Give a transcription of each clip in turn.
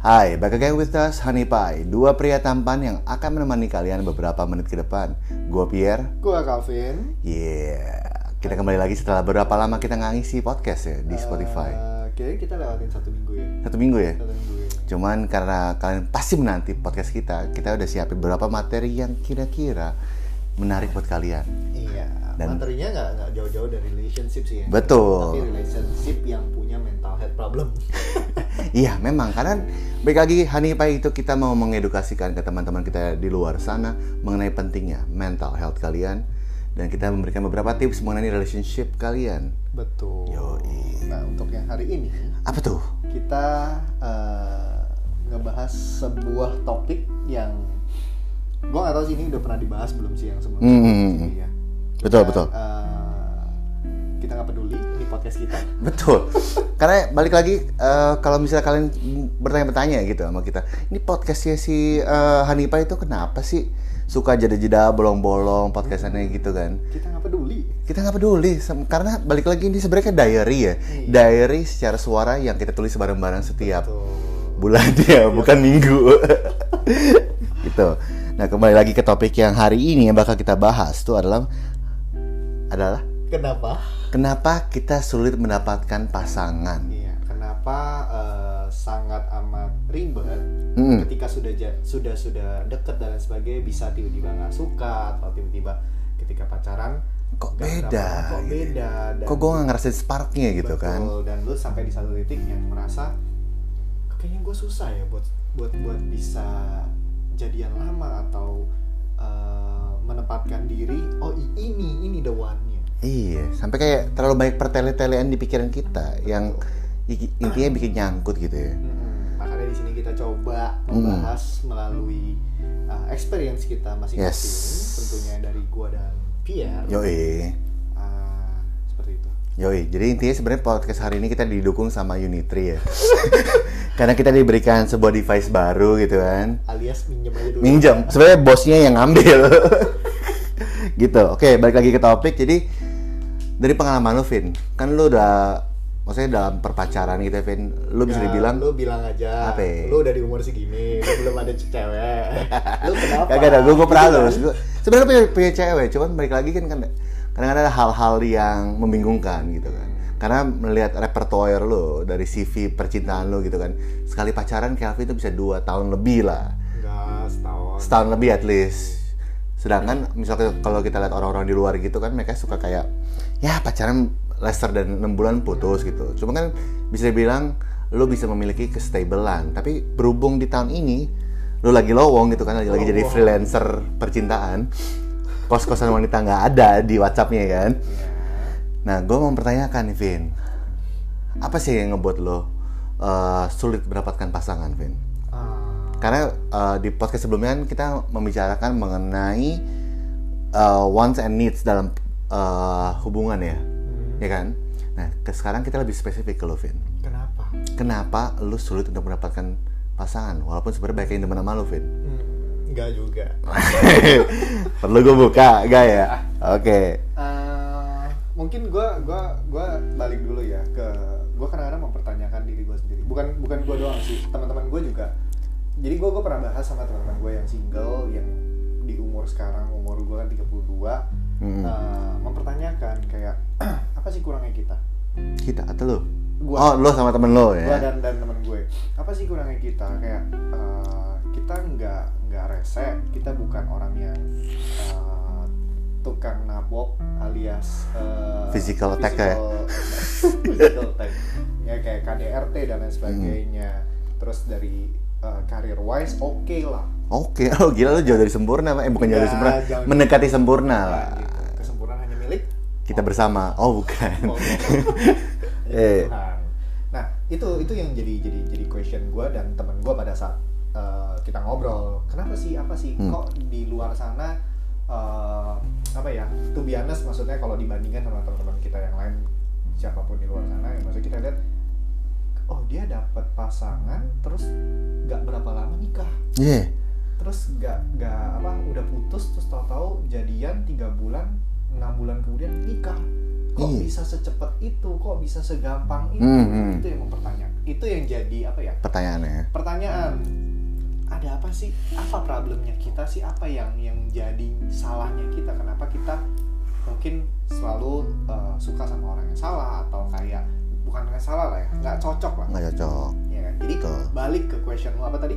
Hai, back again with us, Honey Pie Dua pria tampan yang akan menemani kalian beberapa menit ke depan Gue Pierre Gua Calvin. Yeah Kita kembali lagi setelah berapa lama kita nggak ngisi podcast ya di Spotify Eh, kayaknya kita lewatin satu minggu ya. Satu minggu ya? Satu minggu ya. Cuman karena kalian pasti menanti podcast kita Kita udah siapin beberapa materi yang kira-kira menarik buat kalian Iya. Dan- Materinya nggak jauh-jauh dari relationship sih ya. Betul. Tapi relationship yang punya mental health problem. Iya memang karena baik lagi Honey Pie itu kita mau mengedukasikan ke teman-teman kita di luar sana mengenai pentingnya mental health kalian dan kita memberikan beberapa tips mengenai relationship kalian. Betul. Yoi. Nah untuk yang hari ini Apa tuh? kita eh, ngebahas sebuah topik yang gua nggak tahu sih ini udah pernah dibahas belum sih yang sebelumnya. Hmm. Ya. Betul, Kita, betul. eh, kita nggak peduli ini podcast kita. Betul. Karena balik lagi eh, kalau misalnya kalian bertanya-tanya gitu sama kita, ini podcastnya si eh, Honey Pie itu kenapa sih suka jeda-jeda bolong-bolong podcastannya gitu kan? Kita nggak peduli. kita nggak peduli karena balik lagi ini sebenarnya diary ya Iya. diary secara suara yang kita tulis bareng-bareng setiap Tuh. bulan ya bukan minggu gitu nah kembali lagi ke topik yang hari ini yang bakal kita bahas itu adalah adalah Kenapa? Kenapa kita sulit mendapatkan pasangan? Iya, kenapa eh, sangat amat ribet Mm. ketika sudah sudah sudah deket dan lain sebagainya bisa tiba-tiba nggak suka atau tiba-tiba ketika pacaran kok beda kok gitu. beda dan kok gue nggak ngerasain sparknya gitu kan? betul, dan lu sampai di satu titik yang merasa kayaknya gue susah ya buat buat buat bisa jadian lama atau eh, menempatkan diri. Oh ini ini the one-nya iya sampai kayak terlalu banyak pertele-telean di pikiran kita yang intinya bikin nyangkut gitu ya Mm-mm. Makanya di sini kita coba Mm. membahas melalui uh, experience kita masing-masing, Yes. tentunya dari gua dan Pierre. yoi Uh, seperti itu. Yoi, jadi intinya sebenarnya podcast hari ini kita didukung sama Unitri ya. Karena kita diberikan sebuah device baru gitu kan. Alias minjem aja dulu. Minjem, sebenarnya bosnya yang ngambil. gitu. Oke, balik lagi ke topik. Jadi dari pengalaman lu, Vin, kan lu udah maksudnya dalam perpacaran gitu, ya, Vin, lu bisa Ya, dibilang lu bilang aja. Apa ya? Lu udah di umur segini, lu belum ada cewek. lu kenapa? Kagak ada, gue gue pernah Gitu lu. kan? Sebenarnya punya, punya cewek, cuman balik lagi kan kan kadang-kadang ada hal-hal yang membingungkan gitu kan. Karena melihat repertoire lo dari CV percintaan lo gitu kan. Sekali pacaran Kelvin itu bisa dua tahun lebih lah. Enggak, setahun. Setahun lebih at least. Sedangkan misalnya kalau kita lihat orang-orang di luar gitu kan mereka suka kayak ya pacaran Lester dan 6 bulan putus gitu. Cuma kan bisa dibilang lo bisa memiliki kestabilan. Tapi berhubung di tahun ini lo lagi lowong gitu kan lagi, lagi jadi freelancer percintaan. Kos-kosan wanita nggak ada di WhatsAppnya kan. Ya. Nah, gue mau mempertanyakan Vin. Apa sih yang ngebuat lo uh, sulit mendapatkan pasangan, Vin? Karena uh, di podcast sebelumnya kan kita membicarakan mengenai uh, wants and needs dalam uh, hubungan ya, hmm, ya kan? Nah, ke sekarang kita lebih spesifik ke lo, Vin. kenapa? Kenapa lo sulit untuk mendapatkan pasangan? Walaupun sebenarnya banyak yang demen sama Vin. Hmm, enggak juga. Perlu gue buka, gak ya? Oke. Eh, mungkin gue gua gua balik dulu ya ke gue kadang-kadang mempertanyakan diri gue sendiri bukan bukan gue doang sih teman-teman gue juga jadi gue gue pernah bahas sama teman-teman gue yang single yang di umur sekarang umur gue kan 32 Mm-mm. eh, mempertanyakan kayak apa sih kurangnya kita Kita atau lo? Gua. Oh, lo sama temen lo gue ya? dan dan teman gue apa sih kurangnya kita kayak eh, kita nggak nggak rese kita bukan orang yang eh, tukang nabok alias eh, Physical attack ya? physical- physical attack ya kayak KDRT dan lain sebagainya Hmm. terus dari eh, career wise oke lah Oke, oh gila lo jauh dari sempurna, eh bukan jauh dari Enggak, sempurna, jangan. mendekati sempurna Nah, lah. gitu. kesempurnaan hanya milik Kita bersama. Oh bukan. Oh, Eh. Tuhan. Nah, itu itu yang jadi jadi jadi question gue dan temen gue pada saat uh, kita ngobrol. Kenapa sih? Apa sih? Hmm. Kok di luar sana uh, apa ya? To be honest, maksudnya kalau dibandingkan sama teman-teman kita yang lain, siapa pun di luar sana, yang maksudnya kita lihat, oh dia dapat pasangan, terus nggak berapa lama nikah, Iya. terus nggak nggak apa udah putus, terus tahu-tahu jadian tiga bulan, enam bulan kemudian nikah. Kok Iya. bisa secepat itu? Kok bisa segampang itu? Hmm, hmm. itu yang mempertanyakan. It, itu yang jadi apa ya? Pertanyaannya. Pertanyaan. Ada apa sih? Apa problemnya kita sih? Apa yang yang jadi salahnya kita? Kenapa kita mungkin selalu uh, suka sama orang yang salah? Atau kayak bukan yang salah lah ya nggak cocok lah. Nggak cocok. Ya kan? Jadi Betul. balik ke question lu apa tadi?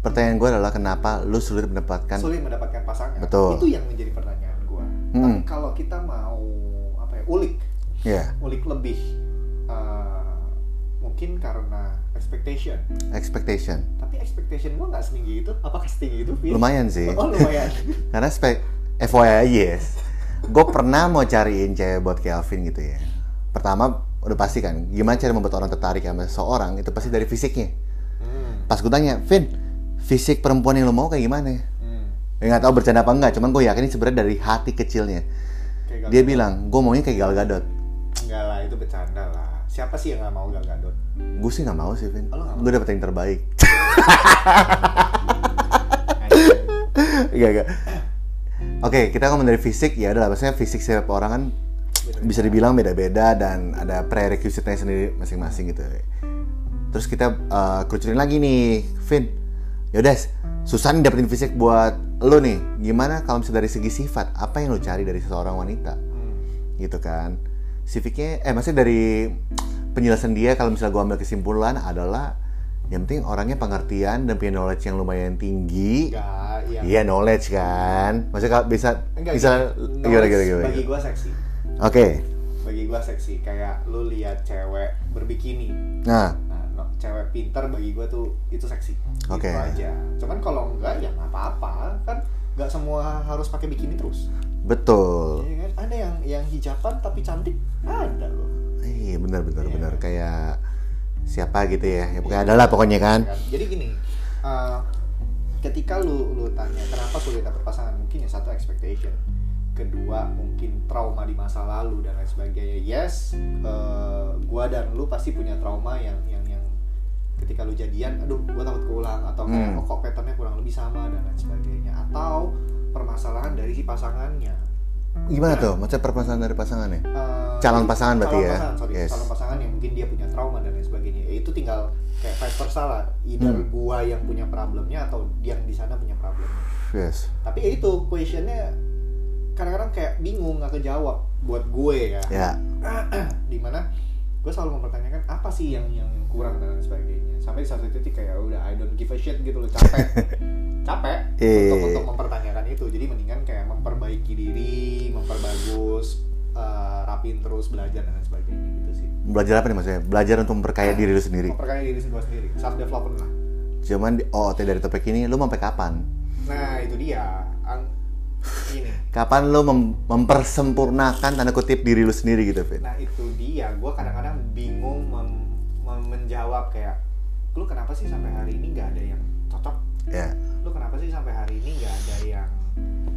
Pertanyaan gue adalah kenapa lu sulit mendapatkan sulit mendapatkan pasangan. Betul. itu yang menjadi pertanyaan gua. Hmm. tapi kalau kita mau apa ya ulik. Ya ulik lebih uh, mungkin karena expectation. Expectation. Tapi expectation gua nggak setinggi itu. Apakah setinggi itu lumayan sih. Oh lumayan. Karena spek FYI yes. Gue pernah mau cariin cewek buat Kelvin gitu ya. Pertama udah pasti kan gimana cara membuat orang tertarik sama seseorang itu pasti dari fisiknya. Hmm. pas gue tanya Vin fisik perempuan yang lo mau kayak gimana? Hmm. Ya, nggak tahu bercanda apa enggak cuman gue yakin ini sebenarnya dari hati kecilnya. Dia bilang gue maunya kayak Gal Gadot. Enggak lah itu bercanda lah. Siapa sih yang nggak mau Gal Gadot? Gue sih nggak mau sih Vin. Oh, gue dapet yang terbaik. Anjing. Iya enggak Oke, kita ngomong dari fisik. Ya adalah maksudnya fisik setiap orang kan. Bisa dibilang beda-beda dan ada prerequisite-nya sendiri masing-masing gitu. Terus kita uh, kerucutin lagi nih, Vin. Yaudah, susah nih dapetin fisik buat lo nih. Gimana kalau misalnya dari segi sifat, apa yang lo cari dari seseorang wanita? Hmm. Gitu kan. Sifiknya, eh maksudnya dari penjelasan dia kalau misalnya gue ambil kesimpulan adalah yang penting orangnya pengertian dan punya knowledge yang lumayan tinggi. enggak Iya knowledge kan, maksudnya kalau bisa enggak bisa gimana gimana gimana. bagi gua seksi Oke, bagi gua seksi kayak lu lihat cewek berbikini. Nah. Nah no- cewek pinter bagi gua tuh itu seksi. Oke. gitu aja. Cuman kalau enggak ya nggak apa-apa kan? Nggak semua harus pakai bikini terus. Betul. Iya kan? Ada yang yang hijaban tapi cantik ada loh. Iya benar benar Iya. benar. kayak siapa gitu ya, ya pokoknya adalah pokoknya kan. kan? Jadi gini, uh, ketika lu lu tanya kenapa sulit dapat pasangan, mungkin ya satu expectation, kedua mungkin trauma di masa lalu dan lain sebagainya. Yes, uh, gua dan lu pasti punya trauma yang yang yang ketika lu jadian, aduh gua takut keulang atau kayak Hmm. oh, kok patternnya kurang lebih sama dan lain sebagainya atau permasalahan dari si pasangannya. Gimana tuh? Maksudnya permasalahan dari pasangannya? Uh, Calon pasangan berarti calon ya? pasangan, sorry, Yes. calon pasangan yang mungkin dia punya trauma dan lain sebagainya. Ya, itu tinggal kayak vice versa lah. Either Hmm. gua yang punya problemnya atau dia yang di sana punya problemnya. Yes. Tapi ya itu questionnya kadang-kadang kayak bingung nggak kejawab buat gue ya. Ya. Di mana gue selalu mempertanyakan apa sih yang yang kurang dan lain sebagainya. Sampai di satu titik kayak udah I don't give a shit gitu loh capek. capek Iya. untuk untuk mempertanyakan itu. Jadi mendingan kayak memperbaiki diri, memperbagus, eh, rapin terus belajar dan lain sebagainya gitu sih. Belajar apa nih maksudnya? Belajar untuk memperkaya diri lu sendiri. Memperkaya diri gue sendiri, self development lah. Cuman di OOT dari topik ini lu mau sampai kapan? Nah itu dia. Ini. Kapan lu mem- mempersempurnakan tanda kutip diri lu sendiri gitu, Fit? Nah itu dia. Gue kadang-kadang bingung mem- mem- menjawab kayak, lu kenapa sih sampai hari ini nggak ada yang cocok? Ya. Lu kenapa sih sampai hari ini nggak ada yang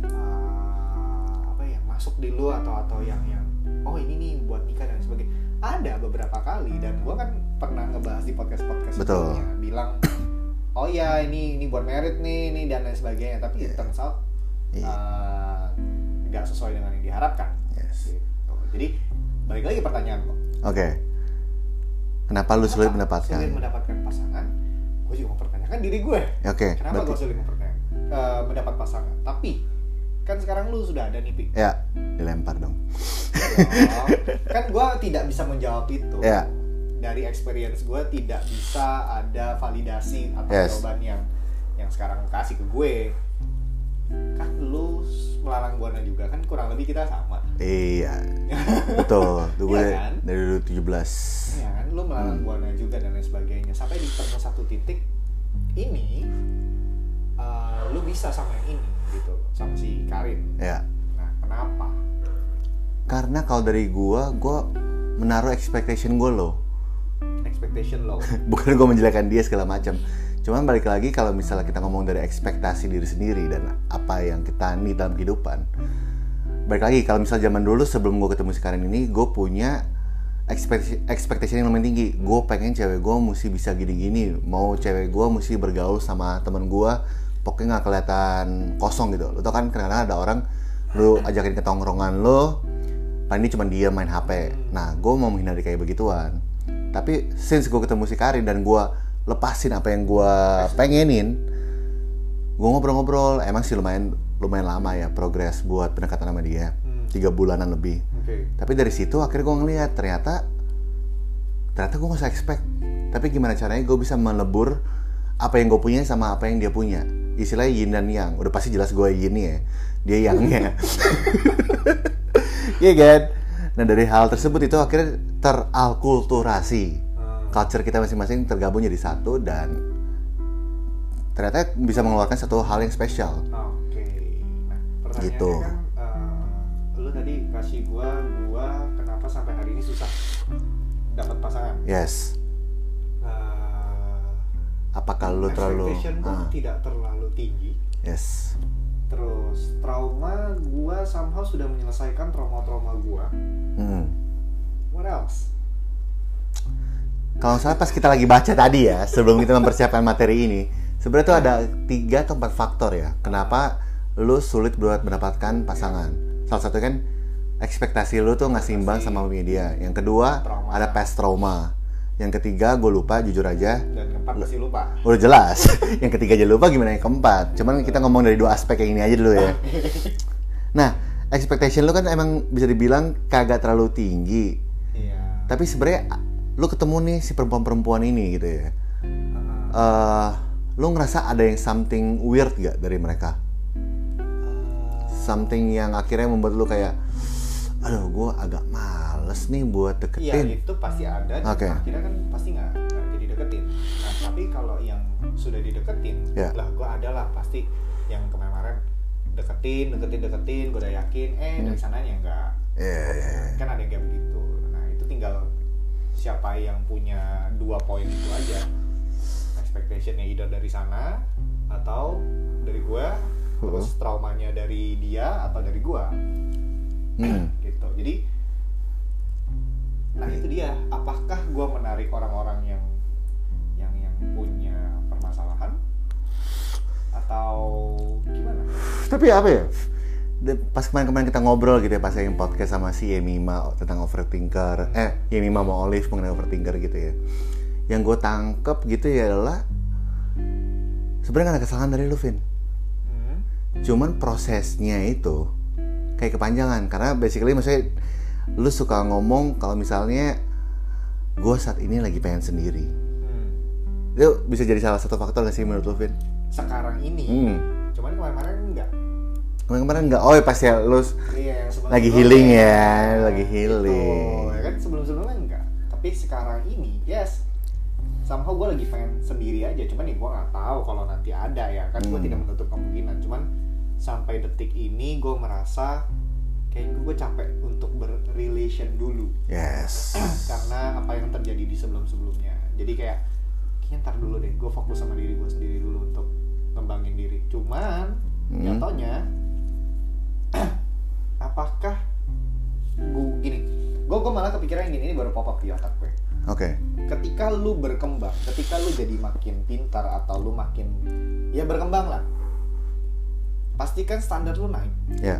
eh, apa ya masuk di lu atau atau yang yang oh ini nih buat nikah dan sebagainya. Ada beberapa kali dan gue kan pernah ngebahas di podcast podcast Betul. sebelumnya bilang oh ya ini ini buat merit nih ini dan lain sebagainya tapi Iya. turns out Iya. uh, nggak sesuai dengan yang diharapkan. Yes. Gitu. Jadi balik lagi pertanyaan lo. Oke. Kenapa lu sulit Sulit mendapatkan? mendapatkan pasangan. Gue juga mempertanyakan diri gue. Ya, Oke, Kenapa gue berarti sulit mempertanyakan uh, mendapat pasangan? Tapi kan sekarang lu sudah ada nih, Pi. ya dilempar dong. Oh, kan gue tidak bisa menjawab itu. Ya. Dari experience gue tidak bisa ada validasi atau Yes. jawaban yang yang sekarang kasih ke gue. Kan lu melalang buana juga kan kurang lebih kita sama. Iya. Betul. Tuh gue Iya kan? dari dulu 17. ya kan lu melalang Hmm. buana juga dan lain sebagainya sampai di temu satu titik ini uh, lu bisa sama yang ini gitu sama si Karin Ya. nah kenapa Karena kalau dari gua, gua menaruh expectation gue low. expectation low Bukan gue menjelekkan dia segala macam. Cuman balik lagi kalau misalnya kita ngomong dari ekspektasi diri sendiri dan apa yang kita nih dalam kehidupan. Balik lagi kalau misalnya zaman dulu sebelum gue ketemu si Karen ini, gue punya ekspektasi ekspektasi yang lumayan tinggi. Gue pengen cewek gue mesti bisa gini-gini. Mau cewek gue mesti bergaul sama temen gue, pokoknya nggak kelihatan kosong gitu. Lo tau kan kadang-kadang ada orang lu ajakin ke tongkrongan lo, paling cuma dia main HP. Nah, gue mau menghindari kayak begituan. tapi since gue ketemu si Karin dan gue lepasin apa yang gue pengenin gue ngobrol-ngobrol. Emang sih lumayan lumayan lama ya progres buat pendekatan sama dia. Hmm. tiga bulanan lebih. Oke. tapi dari situ akhirnya gue ngeliat ternyata ternyata gue gak usah expect. Tapi gimana caranya gue bisa melebur apa yang gue punya sama apa yang dia punya. Istilahnya yin dan yang. Udah pasti jelas gue yin ya. Dia yangnya iya kan? Nah dari hal tersebut itu akhirnya teralkulturasi. Culture kita masing-masing tergabung jadi satu dan ternyata bisa mengeluarkan satu hal yang spesial Oke. Nah, pertanyaannya Gitu. kan eh, lu tadi kasih gua gua kenapa sampai hari ini susah dapat pasangan? yes Eh, apakah lu terlalu Ah, tidak terlalu tinggi. yes Terus trauma gua somehow sudah menyelesaikan trauma-trauma gua. Hmm. What else? Kalau salah pas kita lagi baca tadi ya, sebelum kita mempersiapkan materi ini, sebenarnya tuh ada tiga atau empat faktor ya, kenapa lu sulit buat mendapatkan pasangan. Salah satu kan ekspektasi lu tuh nggak seimbang sama media. Yang kedua Trauma. ada past trauma. Yang ketiga gue lupa jujur aja, Dan keempat masih lupa. udah jelas. yang ketiga aja lupa gimana yang keempat. Cuman kita ngomong dari dua aspek yang ini aja dulu ya. Nah, expectation lu kan emang bisa dibilang kagak terlalu tinggi. Iya. Tapi sebenarnya lu ketemu nih si perempuan-perempuan ini gitu ya. Eh lu ngerasa ada yang something weird gak dari mereka? Something yang akhirnya membuat lu kayak, aduh gue agak males nih buat Iya deketin. itu pasti ada. Oke. Akhirnya kan pasti nggak nggak jadi deketin. Nah tapi kalau yang sudah dideketin, Ya. lah gue ada lah pasti yang kemarin deketin, deketin, deketin, gue udah yakin, eh Hmm. dari sananya nggak. Iya, iya, iya. Kan ada yang kayak begitu. Nah itu tinggal siapa yang punya dua poin itu aja. Expectationnya either dari sana atau dari gue, terus traumanya dari dia atau dari gue Hmm. gitu jadi nah itu dia apakah gue menarik orang-orang yang yang yang punya permasalahan atau gimana Tapi apa ya? Pas kemarin-kemarin kita ngobrol gitu ya pas yang podcast sama si Yemima tentang overthinker, eh Yemima mau Olive mengenai overthinker gitu ya. Yang gue tangkep gitu ya adalah sebenarnya gak ada kesalahan dari lu, Vin. hmm. cuman prosesnya itu kayak kepanjangan karena basically maksudnya lu suka ngomong kalau misalnya gue saat ini lagi pengen sendiri Hmm. itu bisa jadi salah satu faktor gak sih menurut lu Vin? sekarang ini Hmm. cuman kemarin-kemarin enggak kemarin-kemarin nggak oh pas ya lu iya sebelum Lagi healing ya, lagi healing. ya kan? Sebelum-sebelumnya enggak tapi sekarang ini yes. Somehow gue lagi pengen sendiri aja cuman ya gue nggak tahu kalau nanti ada ya kan? Gue Hmm. tidak menutup kemungkinan. Cuman sampai detik ini gue merasa kayaknya gue capek untuk berrelation dulu. Yes. Karena apa yang terjadi di sebelum-sebelumnya. Jadi kayak kayaknya ntar dulu deh gue fokus sama diri gue sendiri dulu untuk ngembangin diri. Cuman Hmm. nyatanya malah kepikiran gini ini baru pop up di otak gue. Oke. Ketika lu berkembang ketika lu jadi makin pintar atau lu makin ya berkembang lah. Pastikan standar lu naik. Ya.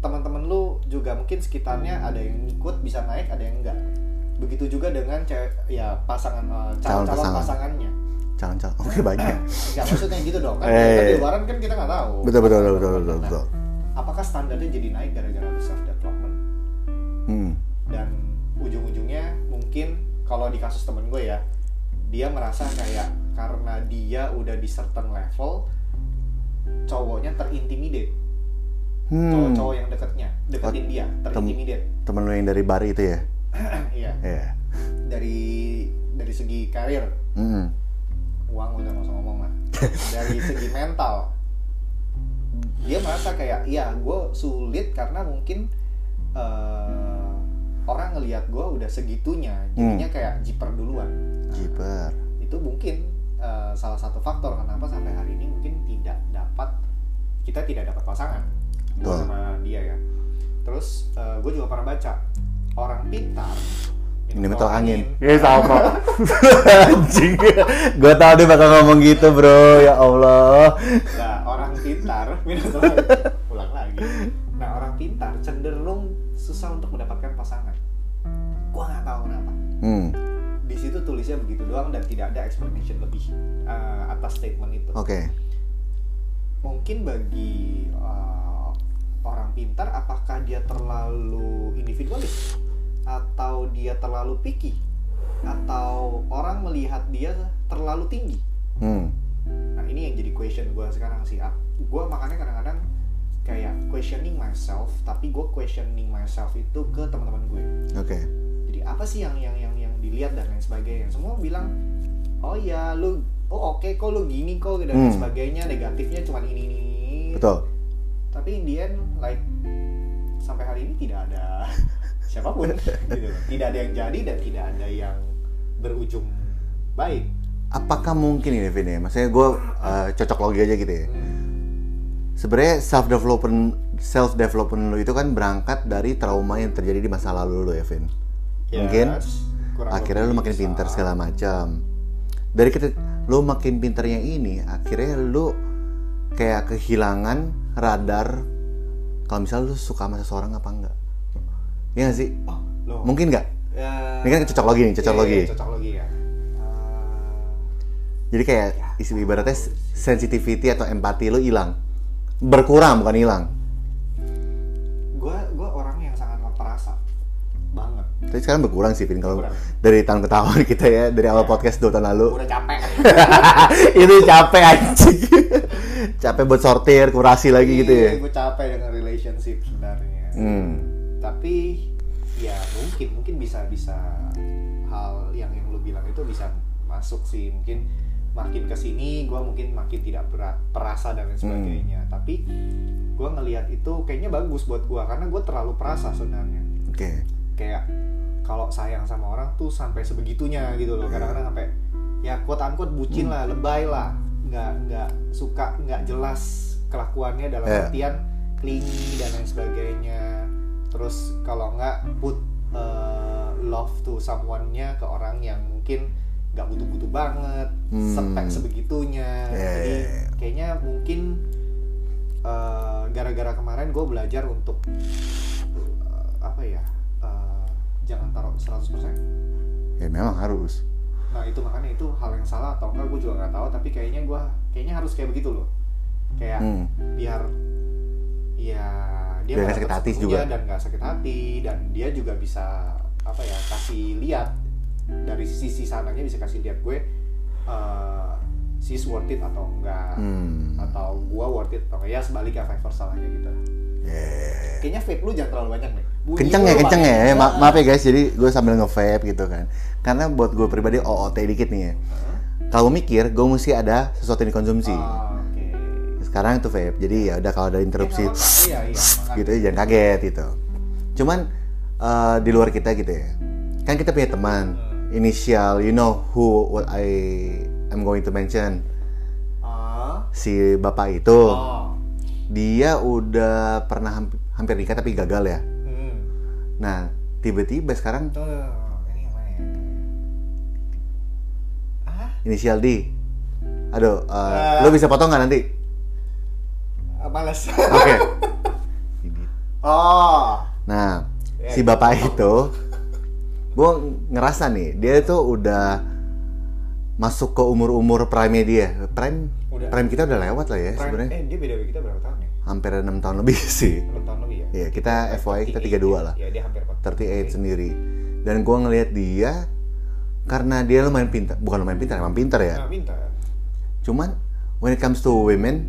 Teman-teman lu juga mungkin sekitarnya ada yang ikut bisa naik ada yang enggak. Begitu juga dengan cewek ya pasangan eh, Calon calon-calon pasangan. pasangannya. Calon calon. Oke banyak. Ya maksudnya gitu dong kan? Eh, kan iya. di luaran kan kita nggak tahu. Betul betul betul betul betul, betul. apakah standarnya jadi naik gara-gara lu self development Hmm. dan ujung-ujungnya mungkin kalau di kasus temen gue ya dia merasa kayak karena dia udah di certain level cowoknya terintimidate Hmm. cowok-cowok yang deketnya deketin Oh, dia tem- terintimidate temen lu yang dari Bari itu ya iya Iya. dari dari segi karir Hmm. uang udah nggak usah ngomong lah dari segi mental dia merasa kayak iya gue sulit karena mungkin eh, orang ngelihat gue udah segitunya jadinya kayak jiper duluan Nah, Jiper. itu mungkin eh, salah satu faktor kenapa sampai hari ini mungkin tidak dapat kita tidak dapat pasangan gue sama dia ya terus gue juga pernah baca orang pintar Ini tolak angin. Ya sama. Anjing. Gue tau dia bakal ngomong gitu, Bro. Ya Allah. Nah, orang pintar minum lagi. Ulang lagi. Nah, orang pintar cenderung susah untuk mendapatkan pasangan. gua nggak tahu kenapa. Hmm, di situ tulisnya begitu doang dan tidak ada explanation lebih uh, atas statement itu. Oke. mungkin bagi uh, orang pintar apakah dia terlalu individualis? Atau dia terlalu picky? Atau orang melihat dia terlalu tinggi? Hmm, nah ini yang jadi question gue sekarang sih. Gue makanya kadang-kadang kayak questioning myself tapi gue questioning myself itu ke teman-teman gue oke. jadi apa sih yang yang yang yang dilihat dan lain sebagainya semua bilang oh ya lu oh oke kok lu gini kok dan lain Hmm. sebagainya negatifnya cuma ini ini. Betul. tapi in the end like sampai hari ini tidak ada siapa pun gitu loh. tidak ada yang jadi dan tidak ada yang berujung baik Apakah mungkin ini Vin ya? Maksudnya gue uh, cocok logi aja gitu ya. Sebenarnya self development self development lu itu kan berangkat dari trauma yang terjadi di masa lalu lu ya Vin. Mungkin Yes, kurang akhirnya lu lebih makin bisa. pintar segala macam. Dari kita lu makin pintarnya ini, akhirnya lu kayak kehilangan radar kalau misalnya lu suka sama seseorang apa enggak. Iya gak sih? oh, loh. Mungkin nggak? Ya, Ini kan cocok logi nih, cocok iya, iya, cocok logi ya Jadi kayak isi ibaratnya sensitivity atau empati lu hilang. Berkurang bukan hilang. gue gue orang yang sangat perasa banget Tapi sekarang berkurang sih Vin kalau dari tahun ke tahun kita ya dari awal podcast dua tahun lalu. Udah capek itu capek anjing. capek buat sortir, kurasi lagi gitu ya. gue capek dengan relationship sebenarnya Hmm. tapi ya mungkin mungkin bisa bisa hal yang yang lu bilang itu bisa masuk sih mungkin makin ke sini gue mungkin makin tidak berat perasa dan lain sebagainya. Tapi gue ngelihat itu kayaknya bagus buat gue karena gue terlalu perasa sebenarnya. Oke. kayak kalau sayang sama orang tuh sampai sebegitunya gitu loh. Kadang-kadang sampai ya quote unquote bucin lah lebay lah. Nggak nggak suka nggak jelas kelakuannya dalam Yeah. artian clingy dan lain sebagainya. Terus kalau nggak put uh, love to someone-nya ke orang yang mungkin nggak butuh-butuh banget Hmm. spek sebegitunya Yeah, jadi yeah, yeah. kayaknya mungkin uh, gara-gara kemarin gue belajar untuk uh, apa ya uh, jangan taruh 100% Ya memang harus. nah itu makanya itu hal yang salah atau enggak gue juga nggak tahu tapi kayaknya gue kayaknya harus kayak begitu loh kayak Hmm. biar ya dia nggak sakit hati juga. dan nggak sakit hati dan dia juga bisa apa ya kasih lihat dari sisi sananya bisa kasih lihat gue uh, she's worth it atau enggak Hmm. atau gua worth it atau ya sebaliknya vice versa salahnya gitu Yeah. kayaknya vape lu jangan terlalu banyak nih Bunyi Kenceng ya, kenceng ya. Ma- maaf ya guys, jadi gue sambil nge-vape gitu kan. Karena buat gue pribadi OOT dikit nih ya. Kalau mikir, gue mesti ada sesuatu yang dikonsumsi. Oke Sekarang itu vape, jadi ya udah kalau ada interupsi, Ya, apa-apa. iya iya gitu ya jangan kaget gitu. Cuman eh, di luar kita gitu ya, kan kita punya teman inisial, you know who what I am going to mention ah si bapak itu, oh dia udah pernah hampir, hampir nikah tapi gagal ya. hmm. Nah tiba-tiba sekarang tuh ini yang mana ya ah inisial D. Aduh, eh, Eh. lo bisa potong nggak nanti? Males Oke. oh Nah, Ya, si bapak itu, gue ngerasa nih, dia itu udah masuk ke umur-umur prime dia. Prime, Udah. prime kita udah lewat lah ya sebenarnya. eh dia beda kita berapa tahun ya Hampir enam tahun lebih sih. enam tahun lebih ya Iya, kita FYI kita 32 lah. ya dia hampir 38 sendiri. Dan gue ngelihat dia karena dia lumayan pintar, bukan lumayan pintar, emang pintar ya. nah pintar Cuman when it comes to women,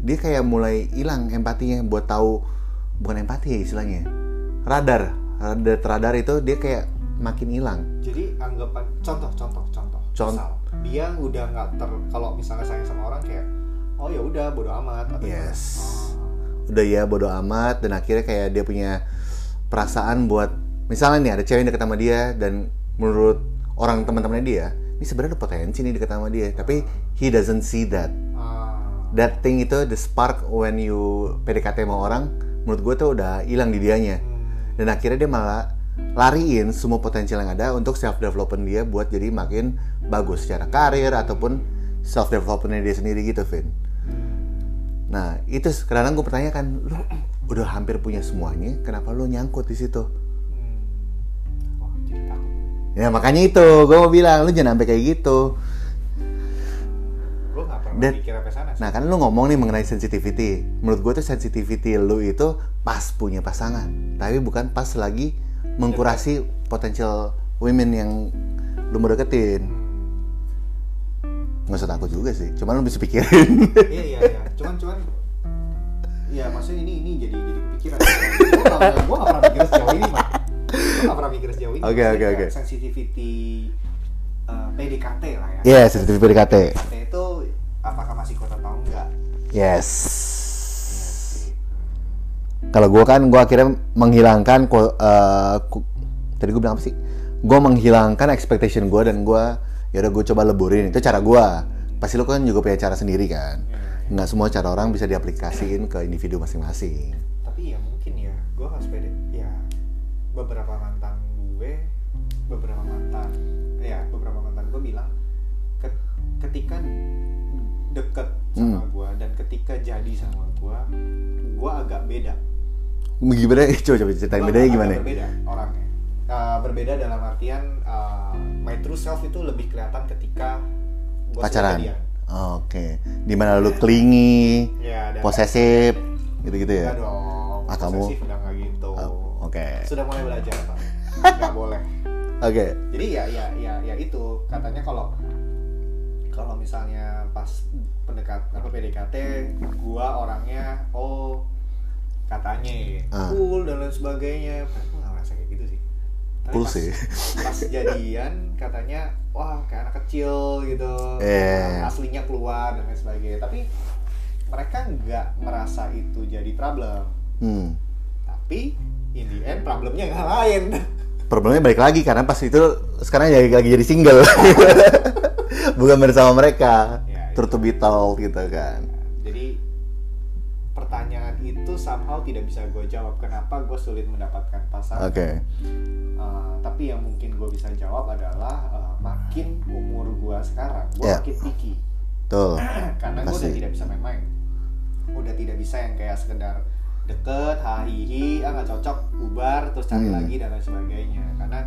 dia kayak mulai hilang empatinya buat tahu bukan empati ya istilahnya. Radar, radar radar itu dia kayak makin hilang. jadi anggapan contoh contoh contoh Con- Misal, dia udah nggak ter kalau misalnya sayang sama orang kayak oh ya udah bodo amat atau? Yes. Oh. Udah ya bodo amat dan akhirnya kayak dia punya perasaan buat misalnya nih ada cewek yang deket sama dia dan menurut orang teman-temannya dia, ini sebenarnya ada potensi nih deket sama dia, tapi he doesn't see that. Ah. That thing itu the spark when you PDKT sama orang, menurut gue tuh udah hilang di dianya. Hmm. dan akhirnya dia malah lariin semua potensial yang ada untuk self development dia buat jadi makin bagus secara karir ataupun self developmentnya dia sendiri gitu Vin. Nah itu kadang gue pertanyakan lu udah hampir punya semuanya kenapa lu nyangkut di situ? Hmm. Wah, Ya makanya itu, gue mau bilang lu jangan sampai kayak gitu. gue nggak pernah Dan- sampai sana sih. Nah kan lu ngomong nih mengenai sensitivity. Menurut gue tuh sensitivity lu itu pas punya pasangan, tapi bukan pas lagi mengkurasi potensial women yang lu mau deketin. Nggak usah takut juga sih, cuman lu bisa pikirin. iya iya iya cuman cuman ya maksudnya ini ini jadi jadi kepikiran gue nggak pernah mikir sejauh ini mah gue nggak pernah mikir sejauh ini Oke, oke, oke. sensitivity uh, PDKT lah ya Iya, sensitivity PDKT. PDKT itu apakah masih kuat atau enggak Yes. Kalau gue kan, gue akhirnya menghilangkan ku- tadi gue bilang apa sih? Gue menghilangkan expectation gue dan gue ya udah gue coba leburin itu cara gue. Pasti lu kan juga punya cara sendiri kan. Iya, Nggak semua cara orang bisa diaplikasiin ke individu masing-masing. tapi ya mungkin ya gue harus pede ya beberapa mantan gue beberapa mantan ya beberapa mantan gue bilang "Ket- ketika deket sama Hmm. gue dan ketika jadi sama gue gue agak beda Gimana? Coba coba ceritain bedanya gimana? berbeda orangnya Uh, berbeda dalam artian uh, my true self itu lebih kelihatan ketika gua Pacaran. Oke. Di mana lu clingy, ya dan posesif, gitu-gitu Enggak ya? dong Ah, kamu? gitu Oh, Oke. sudah mulai belajar pak nggak boleh Oke. jadi ya ya ya ya itu katanya kalau kalau misalnya pas pendekat apa PDKT gua orangnya oh katanya Ah. cool dan lain sebagainya Padahal gua nggak merasa kayak gitu sih Tapi Cool pas, sih. pas jadian katanya wah kayak anak kecil gitu Eh. aslinya keluar dan lain sebagainya tapi mereka nggak merasa itu jadi problem Hmm. tapi in the end problemnya nggak lain Problemnya balik lagi karena pas itu sekarang lagi, lagi jadi single. Bukan bersama mereka. Ya, be told gitu kan. Pertanyaan itu somehow tidak bisa gue jawab kenapa gue sulit mendapatkan pasangan. Oke. Uh, tapi yang mungkin gue bisa jawab adalah uh, makin umur gue sekarang, gue Ya. makin picky Tuh. karena gue udah tidak bisa main-main. Udah tidak bisa yang kayak sekedar deket, hahihi, ah nggak cocok, bubar, terus cari Hmm. lagi dan lain sebagainya. Karena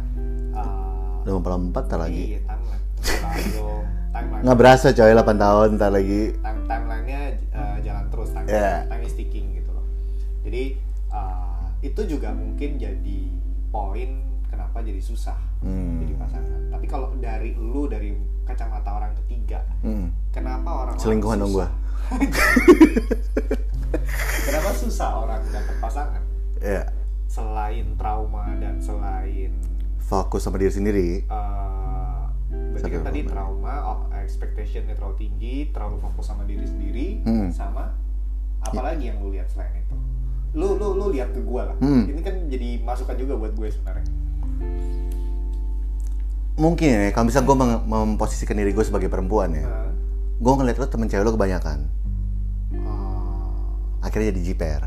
uh, Udah 24 tar lagi. Iya. Nggak berasa coy 8 tahun ntar lagi. time timelinenya Yeah. time is ticking gitu loh jadi uh, itu juga mungkin jadi poin kenapa jadi susah Hmm. jadi pasangan tapi kalau dari lu dari kacamata orang ketiga Hmm. kenapa orang Selingkuhan dong gua. kenapa susah orang dapet pasangan Ya. selain trauma dan selain Fokus sama diri sendiri. uh, berarti kan tadi trauma. trauma oh, expectationnya terlalu tinggi terlalu fokus sama diri sendiri Hmm. sama apalagi yang lu lihat selain itu lu lu lu lihat ke gue lah Hmm. ini kan jadi masukan juga buat gue sebenarnya Mungkin ya, kalau bisa gue mem- memposisikan diri gue sebagai perempuan ya. Nah, Gue ngeliat lo temen cewek lo kebanyakan. ah, Akhirnya jadi jiper.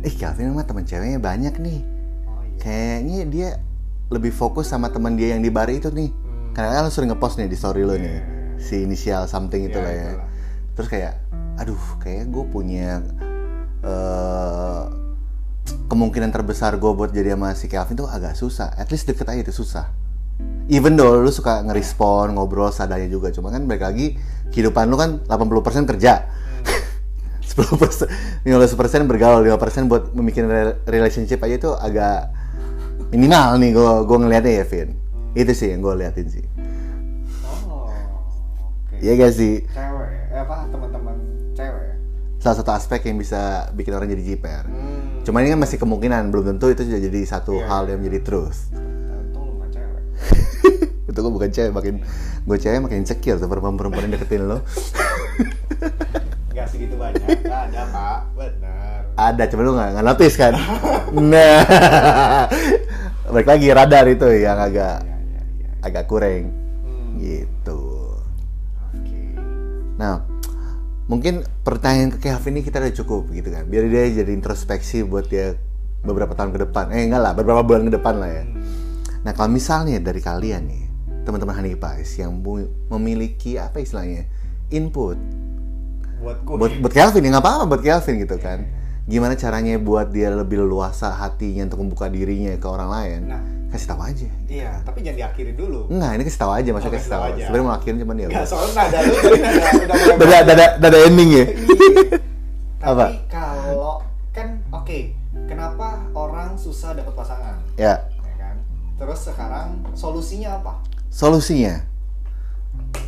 Eh Calvin mah temen ceweknya banyak nih. oh iya Kayaknya dia lebih fokus sama teman dia yang di bar itu nih. Hmm. Karena kan lo sering ngepost nih di story lo nih. Iya. Si inisial something itu Ya, lah ya. itulah. Terus kayak, aduh kayak gue punya eh, kemungkinan terbesar gue buat jadi sama si Calvin tuh agak susah. At least deket aja itu susah. Even though lu suka ngerespon, ngobrol sadanya juga. Cuma kan balik lagi, kehidupan lu kan 80% kerja. Hmm. 10% 15% bergaul 5% buat re- relationship aja itu agak minimal nih gue gue ngeliatnya ya Vin itu sih yang gue liatin sih oh oke Iya gak sih cewek eh, apa teman-teman? Salah satu aspek yang bisa bikin orang jadi jiper. Hmm. cuman ini kan masih kemungkinan belum tentu itu sudah jadi satu Iya, hal iya. yang menjadi cewek. Itu gue bukan cewek makin gue cewek makin insecure tuh perempuan-perempuan yang deketin lo nggak segitu banyak. Nggak ada pak. Benar ada cuma lu nggak nggak notice kan? Nah. Balik lagi radar itu yang agak ya ya ya agak kurang. Hmm. gitu. Oke. Nah, mungkin pertanyaan ke Kevin ini kita udah cukup gitu kan. Biar dia jadi introspeksi buat dia beberapa tahun ke depan. Eh enggak lah, beberapa bulan ke depan lah ya. Hmm. Nah, kalau misalnya dari kalian nih, teman-teman Pies yang memiliki apa istilahnya? input buat gue buat buat Kelvin ya nggak apa-apa buat Kelvin gitu kan. Gimana caranya buat dia lebih leluasa hatinya untuk membuka dirinya ke orang lain? Nah. Kasih tahu aja Iya, tapi jangan diakhiri dulu. Enggak, ini kasih tahu aja, maksudnya Oh, kasih tahu tahu aja. Sebenarnya mau akhirin cuman ya. Enggak, soalnya nada lu tadi nada udah mulai Dada, dada, dada ending ya. Tapi Apa? kalau kan oke, kenapa orang susah dapat pasangan? Ya, Ya kan? Terus sekarang solusinya apa? solusinya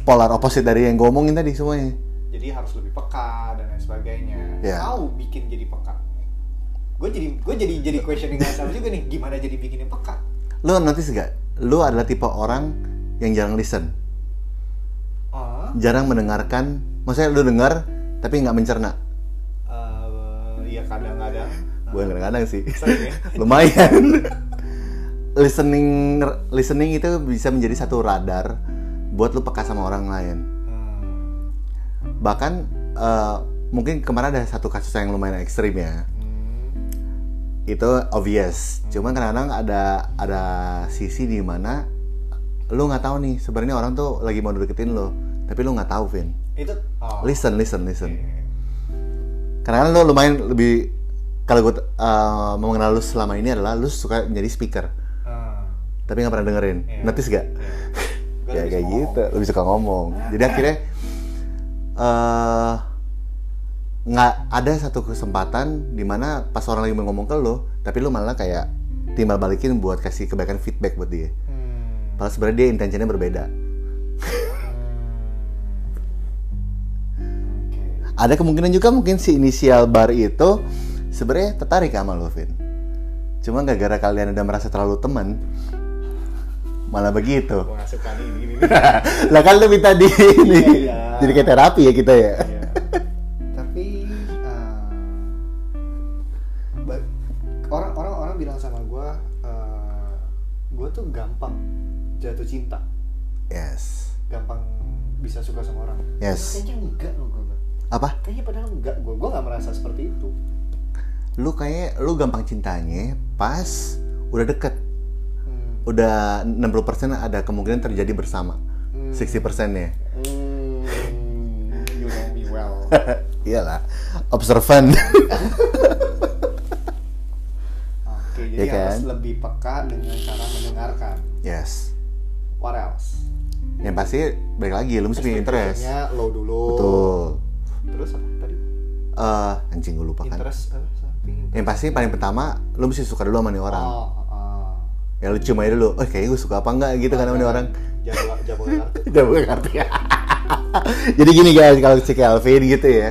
polar opposite dari yang gue omongin tadi semuanya. Jadi harus lebih peka dan lain sebagainya. Ya. Mau bikin jadi peka. Gue jadi gue jadi jadi questioning myself juga nih, gimana jadi bikin yang peka? Lu notice gak? Lu adalah tipe orang yang jarang listen, Ah, jarang mendengarkan. Maksudnya lu dengar tapi nggak mencerna. eh, iya kadang-kadang. Gue kadang-kadang sih. Sering ya? Lumayan. listening listening itu bisa menjadi satu radar buat lu peka sama orang lain. Hmm, Bahkan eh, mungkin kemarin ada satu kasus yang lumayan ekstrim ya. hmm, itu obvious. Cuman kadang-kadang ada ada sisi di mana lu nggak tahu nih sebenarnya orang tuh lagi mau deketin lo, tapi lu nggak tahu, Vin. itu oh, Listen, listen, listen. oke. Kadang-kadang lu lumayan lebih kalau gue uh, mengenal lu selama ini adalah lu suka menjadi speaker, Ah, tapi nggak pernah dengerin. Iya. Notice gak? Gua ya kayak gitu, lebih suka ngomong. Jadi akhirnya eh nggak ada satu kesempatan di mana pas orang lagi ngomong ke lo, tapi lu malah kayak timbal balikin buat kasih kebaikan feedback buat dia. Hmm. Padahal sebenarnya dia intensinya berbeda. Oke. Ada kemungkinan juga mungkin si inisial bar itu sebenarnya tertarik sama lo, Vin. Cuma gara-gara kalian udah merasa terlalu teman, malah begitu. Suka nih lah kan lu minta di ini. Iya. Jadi kayak terapi ya kita ya. Iya. Bisa suka sama orang. Yes. Kayaknya enggak loh gue. Apa? Kayaknya padahal enggak gue, gue nggak merasa seperti itu. Lu kayak lu gampang cintanya pas udah deket. Hmm. Udah 60% ada kemungkinan terjadi bersama. Hmm. 60% ya. Hmm, you know me well. Iyalah, observan. Oke, Ya jadi kan? harus lebih peka dengan cara mendengarkan. yes. What else? Yang pasti balik lagi lu mesti punya interest. Low dulu. Betul. Terus apa tadi? Eh, anjing gue lupa kan. Interest apa? Something. Yang pasti paling pertama lu mesti suka dulu sama nih orang. Oh, oh. Ya lu cium aja dulu. Oh, kayaknya gue suka apa enggak gitu kan sama nih orang. Jawa Jawa kartu. Ngerti. Jadi gini guys, kalau si Kelvin gitu ya,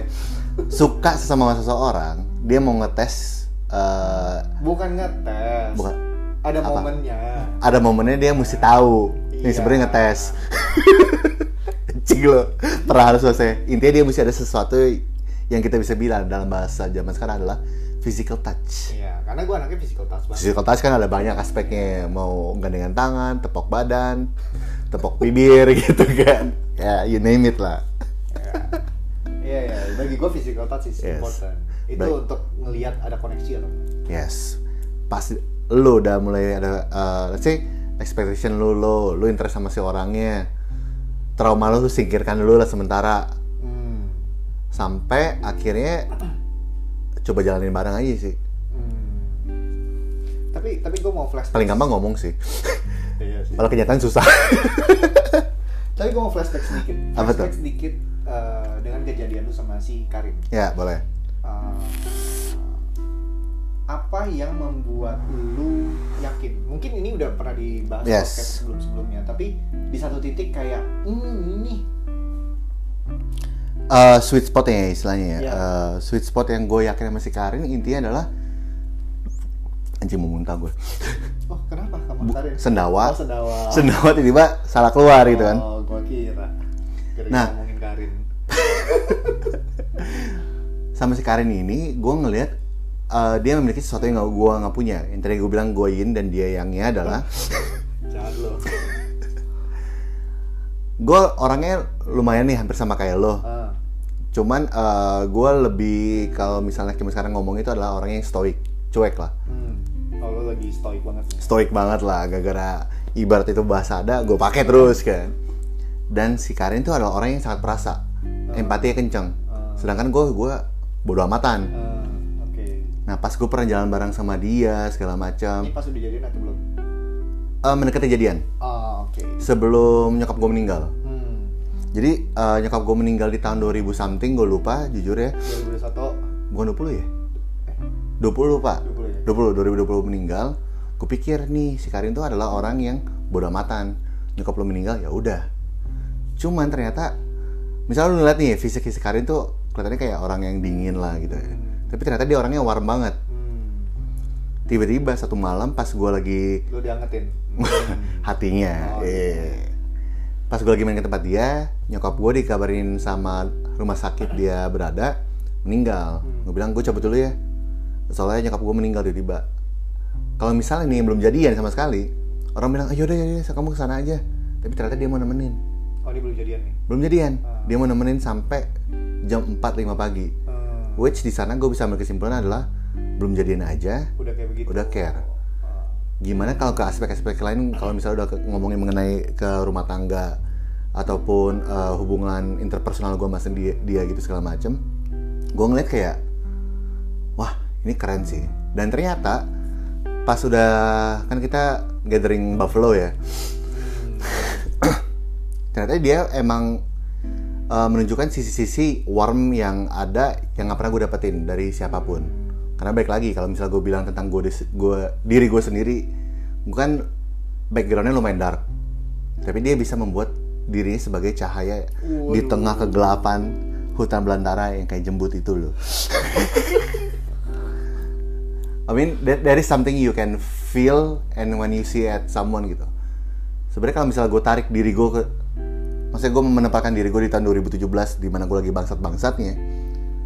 suka sesama seseorang, dia mau ngetes eh, Bukan ngetes. Bukan. Ada Apa? momennya. ada momennya dia mesti tahu. Nih Iya. sebenarnya ngetes. Cing lo, pernah harus selesai. Intinya dia mesti ada sesuatu yang kita bisa bilang dalam bahasa zaman sekarang adalah physical touch. Iya, karena gue anaknya physical touch banget. Physical touch kan ada banyak aspeknya, mau gandengan tangan, tepok badan, tepok bibir gitu kan. Ya, you name it lah. Iya, iya. Bagi gue physical touch is Yes. important. Itu Baik. untuk ngelihat ada koneksi atau enggak. Yes. Pas lu udah mulai ada uh, let's say expectation lu lo lu interest sama si orangnya. Trauma lu lu singkirkan dulu lah sementara Hmm. sampai akhirnya coba jalanin bareng aja sih. Hmm. Tapi tapi gue mau flashback. Paling gampang ngomong sih. Iya sih. Kalau kenyataan susah. Tapi gue mau flashback sedikit. Apa tuh? Flashback sedikit eh, dengan kejadian lu sama si Karim. ya, boleh. Eh, apa yang membuat lu yakin? Mungkin ini udah pernah dibahas Yes. podcast sebelum-sebelumnya, tapi di satu titik kayak, hmm ini Uh, sweet spot ya istilahnya ya. Iya. Uh, sweet spot yang gue yakin sama si Karin intinya adalah anjing mau muntah gue. Oh kenapa kamu Karim? sendawa. Oh sendawa. Sendawa tiba-tiba salah keluar gitu kan. Oh kira. Kira Nah. ngomongin Karin. sama si Karin ini gue ngelihat uh, dia memiliki sesuatu yang gak, gue nggak punya yang tadi gue bilang gue yin dan dia yangnya adalah lo. gue orangnya lumayan nih hampir sama kayak lo Ah. cuman uh, gue lebih kalau misalnya kita sekarang ngomong itu adalah orang yang stoik cuek lah Hmm. Oh lo lagi stoik banget nih. stoik banget lah gara-gara ibarat itu bahasa ada gue pakai terus kan dan si Karin itu adalah orang yang sangat perasa empatinya kenceng sedangkan gue gue bodo amatan Oke. Nah pas gue pernah jalan bareng sama dia segala macam Ini pas udah jadian atau belum? eh, mendekati jadian Oh, oke. sebelum nyokap gue meninggal. Hmm. Jadi eh, nyokap gue meninggal di tahun 2000 something, gue lupa jujur ya. 2021 Bukan 20 ya? 20 pak 20 ya? 20, 2020 meninggal Gue pikir nih si Karin tuh adalah orang yang bodoh amatan Nyokap lo meninggal ya udah Cuman ternyata Misalnya lu ngeliat nih fisik si Karin tuh Kelihatannya kayak orang yang dingin lah gitu ya Tapi ternyata dia orangnya warm banget Hmm. Tiba-tiba satu malam pas gue lagi Lu diangetin. hatinya Oh, eh. Pas gue lagi main ke tempat dia Nyokap gue dikabarin sama rumah sakit dia berada Meninggal Gue bilang gue cabut dulu ya Soalnya nyokap gue meninggal tiba-tiba Kalau misalnya nih belum jadian sama sekali Orang bilang, ayo udah ya, kamu ke sana aja Tapi ternyata dia mau nemenin Oh, ini belum jadian nih. Belum jadian Ah. Dia mau nemenin sampai jam 4-5 pagi Hmm. Which di sana gue bisa ambil kesimpulan adalah Belum jadian aja Udah kayak begitu. Udah care. Gimana kalau ke aspek-aspek lain kalau misalnya udah ke- ngomongin mengenai ke rumah tangga ataupun eh, hubungan interpersonal gue sama dia, dia gitu segala macem gue ngeliat kayak wah ini keren sih. Dan ternyata pas sudah kan kita gathering buffalo ya. Ternyata dia emang eh, menunjukkan sisi-sisi warm yang ada yang nggak pernah gue dapetin dari siapa pun. Karena baik lagi kalau misalnya gue bilang tentang gue gue diri gue sendiri bukan backgroundnya lumayan dark tapi dia bisa membuat dirinya sebagai cahaya di tengah kegelapan hutan belantara yang kayak jembut itu loh. I mean that, that is something you can feel and when you see at someone gitu. Sebenarnya kalau misalnya gue tarik diri gue ke maksudnya gue menempatkan diri gue di tahun 2017 di mana gue lagi bangsat bangsatnya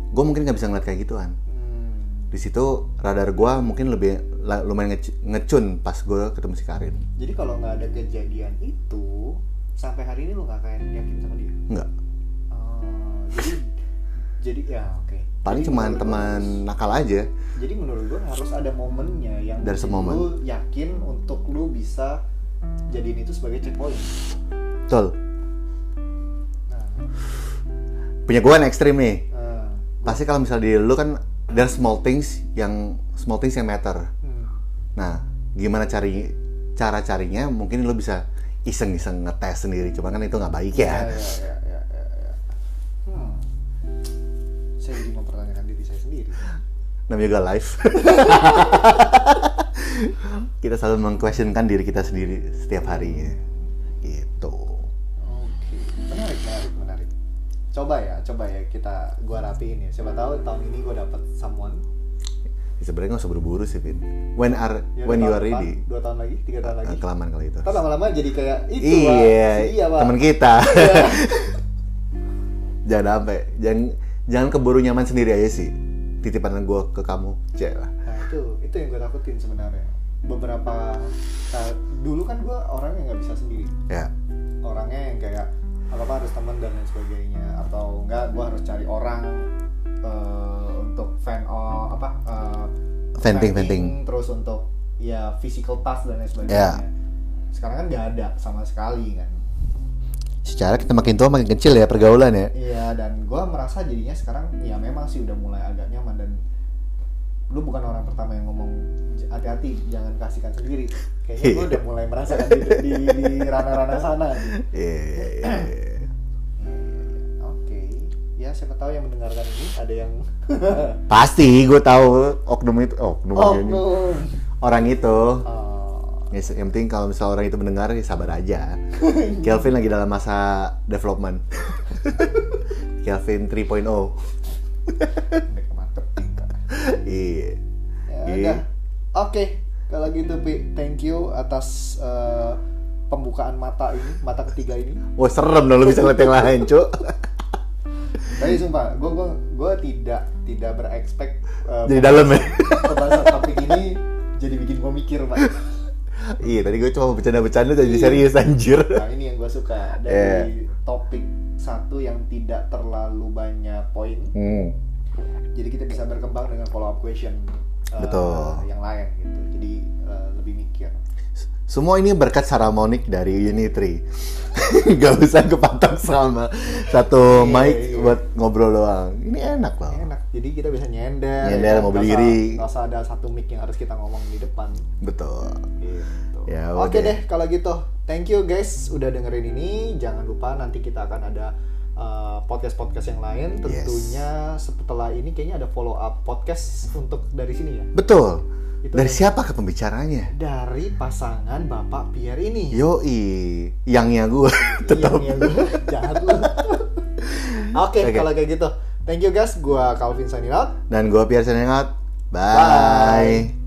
gue mungkin nggak bisa ngeliat kayak gituan Hmm. di situ radar gue mungkin lebih lumayan ngec- ngecun pas gue ketemu si Karin Jadi kalau nggak ada kejadian itu, sampai hari ini lu nggak kayak yakin sama dia? nggak Oh, jadi jadi ya oke. paling Jadi cuma teman harus- nakal aja Jadi menurut gue harus ada momennya yang moment. lu yakin untuk lu bisa jadiin itu sebagai checkpoint. betul punya gue yang ekstrim nih nah, pasti kalau misalnya di lu kan there small things yang small things yang matter hmm. Nah, gimana cari cara carinya? Mungkin lo bisa iseng-iseng ngetes sendiri, cuma kan itu nggak baik Ya, ya. ya, ya, ya, ya, ya. Hmm. Saya jadi mempertanyakan diri saya sendiri. Namanya juga live. kita selalu mengquestionkan diri kita sendiri setiap harinya. Coba ya, coba ya kita gua rapiin ya. Siapa tahu tahun ini gua dapet someone. Ya, Sebenarnya nggak usah buru-buru sih, Vin. When are Ya, when you are depan, ready? Dua tahun lagi, tiga tahun lagi. Eh, Kelamaan kalau itu. Ntar lama-lama jadi kayak itu, iya, iya, teman kita. Iya. jangan sampai, jangan jangan keburu nyaman sendiri aja sih. Titipan gue ke kamu, cek lah. Nah itu, itu yang gue takutin sebenarnya. Beberapa saat dulu kan gue orang yang nggak bisa sendiri. Ya, cari orang eh, untuk fan oh, apa eh, Venting, venting. terus untuk ya physical touch dan lain Ya. sebagainya. Sekarang kan nggak ada sama sekali kan. secara kita makin tua makin kecil ya pergaulan ya. Iya dan gue merasa jadinya sekarang ya memang sih udah mulai agak nyaman dan lu bukan orang pertama yang ngomong "J- hati-hati jangan kasihkan sendiri. Kayaknya gue udah mulai merasakan di, di, di ranah-ranah sana. gitu. Iya, iya, iya. Ya siapa tahu yang mendengarkan ini ada yang Pasti gue tahu oknum itu, oknum oh ini. orang itu. Oh, Ya, yang penting kalau misalnya orang itu mendengar ya sabar aja. Kelvin lagi dalam masa development. Kelvin 3.0. udah ke marketing. Pak. Iya. Ya Iya. Oke, kalau gitu Pi, thank you atas eh, pembukaan mata ini, mata ketiga ini. Wah serem dong lu bisa ngeliat yang lain, Cuk. Tapi sumpah, gue gue gue tidak tidak berekspek eh, Jadi dalam ya? pembahasan topik ini jadi bikin gue mikir pak. iya, tadi gue cuma bercanda-bercanda jadi serius anjir. Nah ini yang gue suka dari topik satu yang tidak terlalu banyak poin. Hmm. Jadi kita bisa berkembang dengan follow up question eh, Betul. yang lain gitu. Jadi eh, lebih mikir. Semua ini berkat Saramonic dari Unitri. Gak usah kepatok sama satu Iya, mic iya. buat ngobrol doang. Ini enak loh. enak jadi kita bisa nyender Nyender, ya. mau berdiri. nggak usah ada satu mic yang harus kita ngomong di depan Betul. gitu Ya, oke udah. deh kalau gitu thank you guys udah dengerin ini jangan lupa nanti kita akan ada podcast podcast yang lain tentunya setelah ini kayaknya ada follow up podcast untuk dari sini ya Betul. Itu Dari siapa ke pembicaranya? dari pasangan bapak Pierre ini Yoi, yangnya gue tetap. Yang- yang- jahat lu oke Oke. kalau kayak gitu thank you guys gua Calvin signing out Dan gue Pierre Senengat. Bye. Bye.